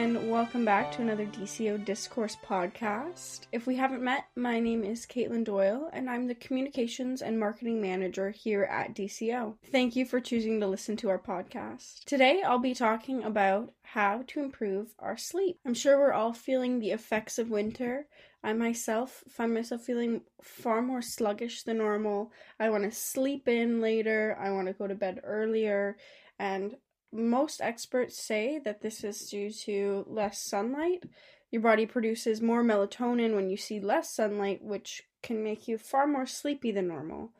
And welcome back to another DCO Discourse podcast. If we haven't met, my name is Katelyn Doyle, and I'm the Communications and Marketing Manager here at DCO. Thank you for choosing to listen to our podcast. Today, I'll be talking about how to improve our sleep. I'm sure we're all feeling the effects of winter. I myself find myself feeling far more sluggish than normal. I want to sleep in later, I want to go to bed earlier, and most experts say that this is due to less sunlight. Your body produces more melatonin when you see less sunlight, which can make you far more sleepy than normal.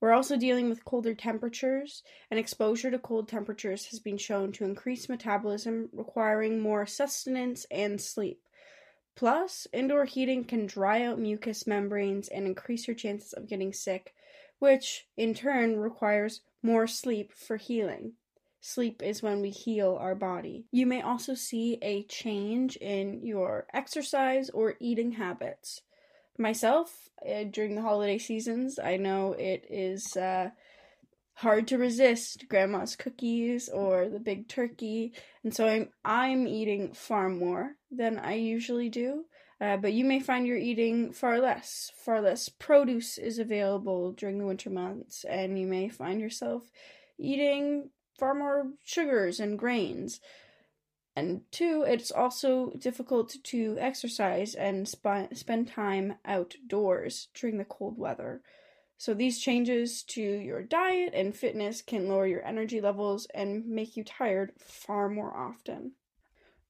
We're also dealing with colder temperatures, and exposure to cold temperatures has been shown to increase metabolism, requiring more sustenance and sleep. Plus, indoor heating can dry out mucous membranes and increase your chances of getting sick, which in turn requires more sleep for healing. Sleep is when we heal our body. You may also see a change in your exercise or eating habits. Myself, uh, during the holiday seasons, I know it is uh, hard to resist grandma's cookies or the big turkey, and so I'm I'm eating far more than I usually do. Uh, but you may find you're eating far less. Far less produce is available during the winter months, and you may find yourself eating far more sugars and grains. And two, it's also difficult to exercise and sp- spend time outdoors during the cold weather. So, these changes to your diet and fitness can lower your energy levels and make you tired far more often.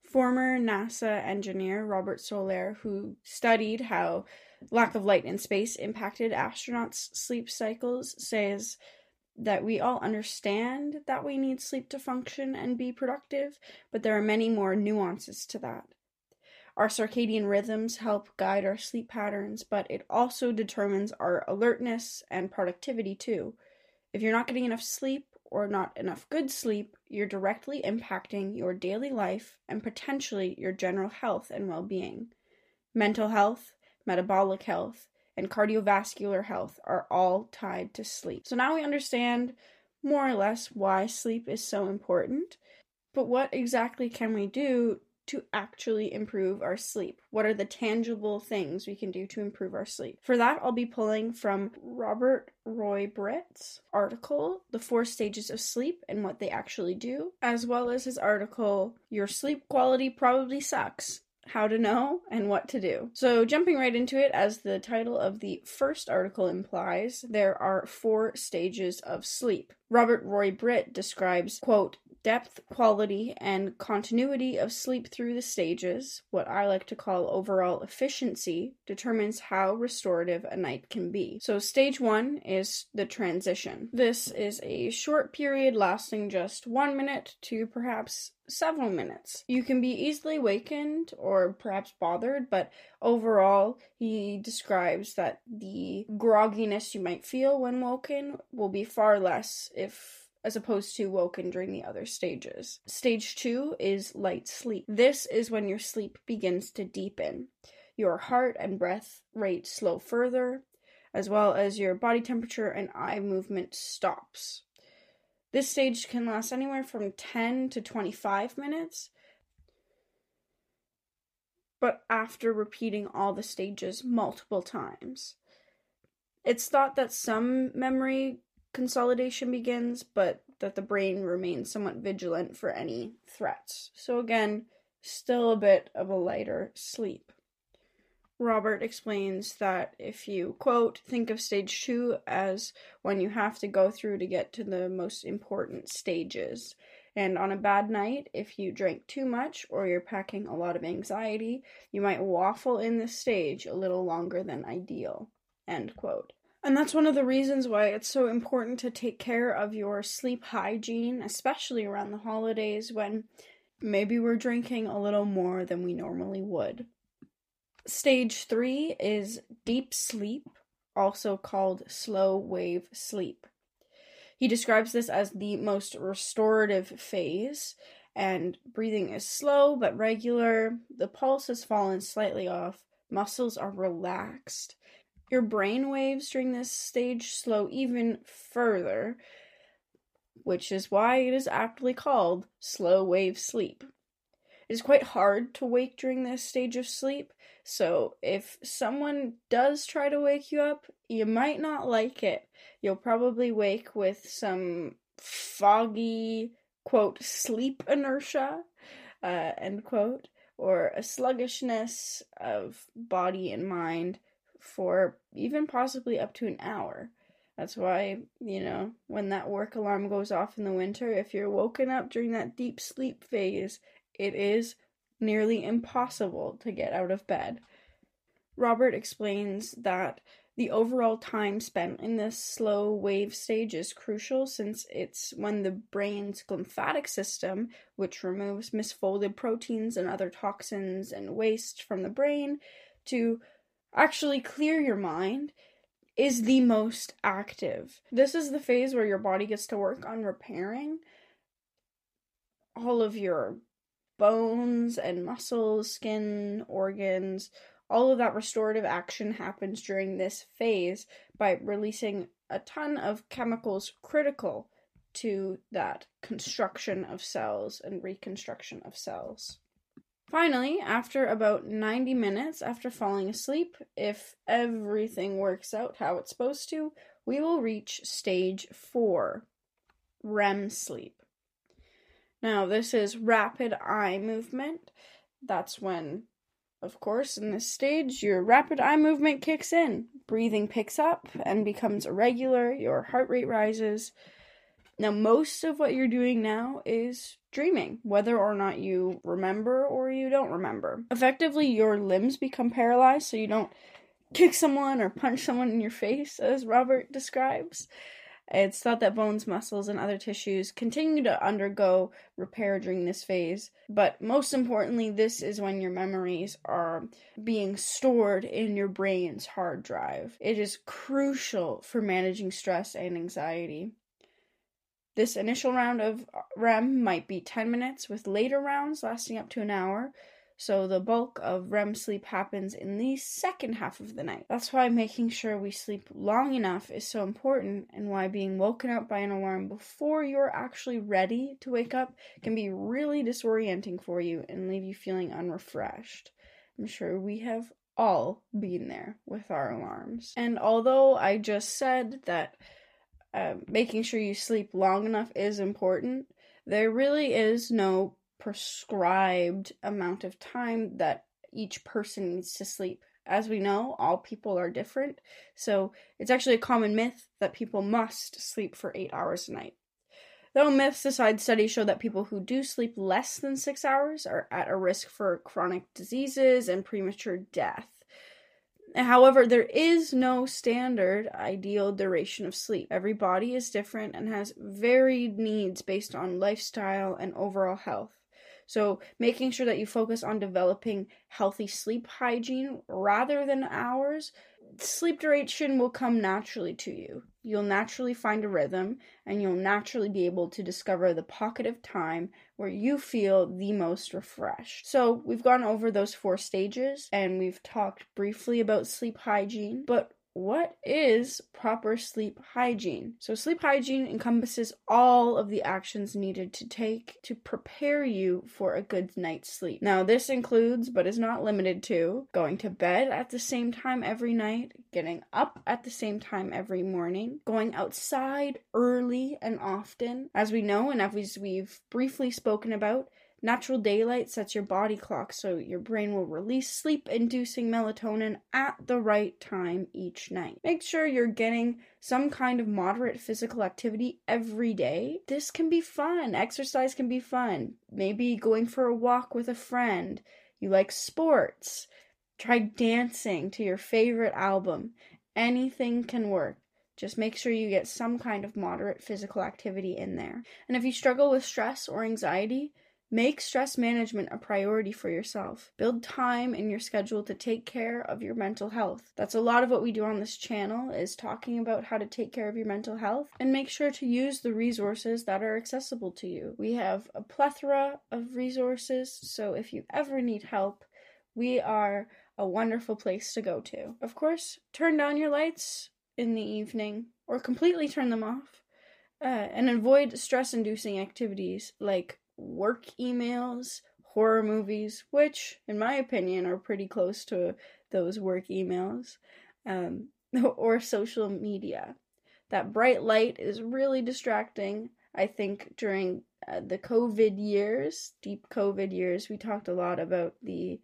Former NASA engineer Robert Soler, who studied how lack of light in space impacted astronauts' sleep cycles, says that we all understand that we need sleep to function and be productive, but there are many more nuances to that. Our circadian rhythms help guide our sleep patterns, but it also determines our alertness and productivity too. If you're not getting enough sleep or not enough good sleep, you're directly impacting your daily life and potentially your general health and well being. Mental health, metabolic health, and cardiovascular health are all tied to sleep. So now we understand more or less why sleep is so important. But what exactly can we do to actually improve our sleep? What are the tangible things we can do to improve our sleep? For that, I'll be pulling from Robert Roy Britt's article, The Four Stages of Sleep and What They Actually Do, as well as his article, Your Sleep Quality Probably Sucks how to know and what to do. So, jumping right into it, as the title of the first article implies, there are four stages of sleep. Robert Roy Britt describes, quote, depth, quality, and continuity of sleep through the stages, what I like to call overall efficiency, determines how restorative a night can be. So, stage one is the transition. This is a short period lasting just one minute to perhaps several minutes. You can be easily wakened or perhaps bothered, but overall, he describes that the grogginess you might feel when woken will be far less if as opposed to woken during the other stages. Stage 2 is light sleep. This is when your sleep begins to deepen. Your heart and breath rate slow further, as well as your body temperature and eye movement stops. This stage can last anywhere from 10 to 25 minutes, but after repeating all the stages multiple times. It's thought that some memory consolidation begins, but that the brain remains somewhat vigilant for any threats. So, again, still a bit of a lighter sleep. Robert explains that if you, quote, think of stage two as when you have to go through to get to the most important stages. And on a bad night, if you drink too much or you're packing a lot of anxiety, you might waffle in this stage a little longer than ideal. End quote. And that's one of the reasons why it's so important to take care of your sleep hygiene, especially around the holidays when maybe we're drinking a little more than we normally would. Stage three is deep sleep, also called slow wave sleep. He describes this as the most restorative phase, and breathing is slow but regular. The pulse has fallen slightly off, muscles are relaxed. Your brain waves during this stage slow even further, which is why it is aptly called slow wave sleep. It is quite hard to wake during this stage of sleep, so if someone does try to wake you up, you might not like it. You'll probably wake with some foggy, quote, sleep inertia, uh, end quote, or a sluggishness of body and mind for even possibly up to an hour. That's why, you know, when that work alarm goes off in the winter, if you're woken up during that deep sleep phase, it is nearly impossible to get out of bed. Robert explains that the overall time spent in this slow wave stage is crucial since it's when the brain's glymphatic system, which removes misfolded proteins and other toxins and waste from the brain to actually clear your mind, is the most active. This is the phase where your body gets to work on repairing all of your bones and muscles, skin, organs, all of that restorative action happens during this phase by releasing a ton of chemicals critical to that construction of cells and reconstruction of cells. Finally, after about 90 minutes after falling asleep, if everything works out how it's supposed to, we will reach stage 4 REM sleep. Now, this is rapid eye movement. That's when, of course, in this stage, your rapid eye movement kicks in. Breathing picks up and becomes irregular, your heart rate rises. Now, most of what you're doing now is dreaming, whether or not you remember or you don't remember. Effectively, your limbs become paralyzed, so you don't kick someone or punch someone in your face, as Robert describes. It's thought that bones, muscles, and other tissues continue to undergo repair during this phase, but most importantly, this is when your memories are being stored in your brain's hard drive. It is crucial for managing stress and anxiety. This initial round of uh, REM might be 10 minutes, with later rounds lasting up to an hour, so the bulk of REM sleep happens in the second half of the night. That's why making sure we sleep long enough is so important and why being woken up by an alarm before you're actually ready to wake up can be really disorienting for you and leave you feeling unrefreshed. I'm sure we have all been there with our alarms. And although I just said that uh, making sure you sleep long enough is important, there really is no prescribed amount of time that each person needs to sleep. As we know, all people are different, so it's actually a common myth that people must sleep for eight hours a night. Though myths aside, studies show that people who do sleep less than six hours are at a risk for chronic diseases and premature death. However, there is no standard ideal duration of sleep. Every body is different and has varied needs based on lifestyle and overall health. So, making sure that you focus on developing healthy sleep hygiene rather than hours, sleep duration will come naturally to you. You'll naturally find a rhythm and you'll naturally be able to discover the pocket of time where you feel the most refreshed. So, we've gone over those four stages and we've talked briefly about sleep hygiene, but what is proper sleep hygiene? So, sleep hygiene encompasses all of the actions needed to take to prepare you for a good night's sleep. Now, this includes, but is not limited to, going to bed at the same time every night, getting up at the same time every morning, going outside early and often. As we know, and as we've briefly spoken about, Natural daylight sets your body clock so your brain will release sleep inducing melatonin at the right time each night. Make sure you're getting some kind of moderate physical activity every day. This can be fun. Exercise can be fun. Maybe going for a walk with a friend. You like sports. Try dancing to your favorite album. Anything can work. Just make sure you get some kind of moderate physical activity in there. And if you struggle with stress or anxiety, Make stress management a priority for yourself. Build time in your schedule to take care of your mental health. That's a lot of what we do on this channel is talking about how to take care of your mental health and make sure to use the resources that are accessible to you. We have a plethora of resources, so if you ever need help, we are a wonderful place to go to. Of course, turn down your lights in the evening or completely turn them off. Uh, and avoid stress inducing activities like work emails, horror movies, which, in my opinion, are pretty close to those work emails, um, or social media. That bright light is really distracting. I think during uh, the COVID years, deep COVID years, we talked a lot about the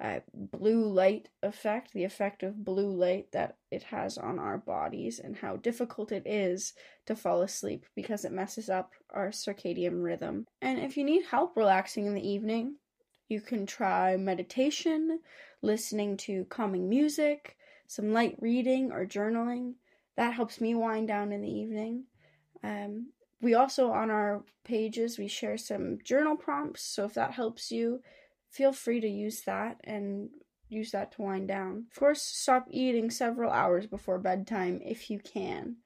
uh, blue light effect, the effect of blue light that it has on our bodies, and how difficult it is to fall asleep because it messes up our circadian rhythm. And if you need help relaxing in the evening, you can try meditation, listening to calming music, some light reading or journaling. That helps me wind down in the evening. Um, we also on our pages we share some journal prompts, so if that helps you, feel free to use that and use that to wind down. Of course, stop eating several hours before bedtime if you can.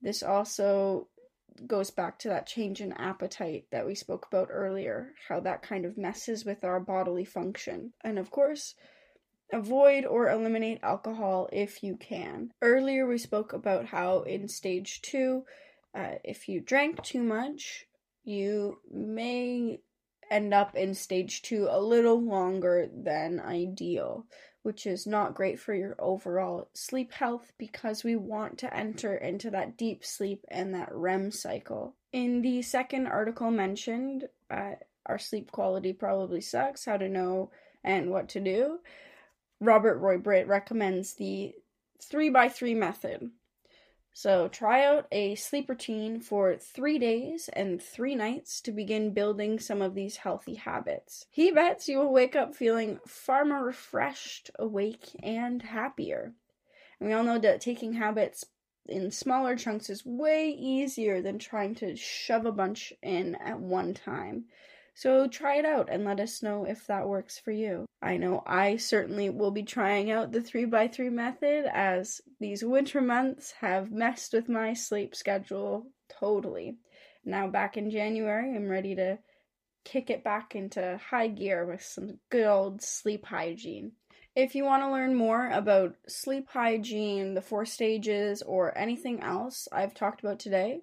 This also goes back to that change in appetite that we spoke about earlier, how that kind of messes with our bodily function. And of course, avoid or eliminate alcohol if you can. Earlier, we spoke about how in stage two, uh, if you drank too much, you may end up in stage two a little longer than ideal, which is not great for your overall sleep health because we want to enter into that deep sleep and that REM cycle. In the second article mentioned, uh, Our Sleep Quality Probably Sucks How to Know and What to Do, Robert Roy Britt recommends the 3 by 3 method. So try out a sleep routine for three days and three nights to begin building some of these healthy habits. He bets you will wake up feeling far more refreshed, awake, and happier. And we all know that taking habits in smaller chunks is way easier than trying to shove a bunch in at one time. So try it out and let us know if that works for you. I know I certainly will be trying out the 3x3 method as these winter months have messed with my sleep schedule totally. Now, back in January, I'm ready to kick it back into high gear with some good old sleep hygiene. If you want to learn more about sleep hygiene, the four stages, or anything else I've talked about today,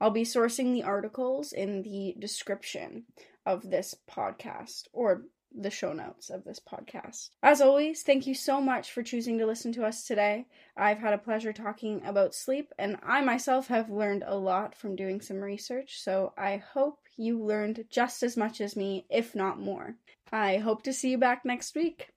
I'll be sourcing the articles in the description of this podcast or the show notes of this podcast. As always, thank you so much for choosing to listen to us today. I've had a pleasure talking about sleep, and I myself have learned a lot from doing some research, so I hope you learned just as much as me, if not more. I hope to see you back next week.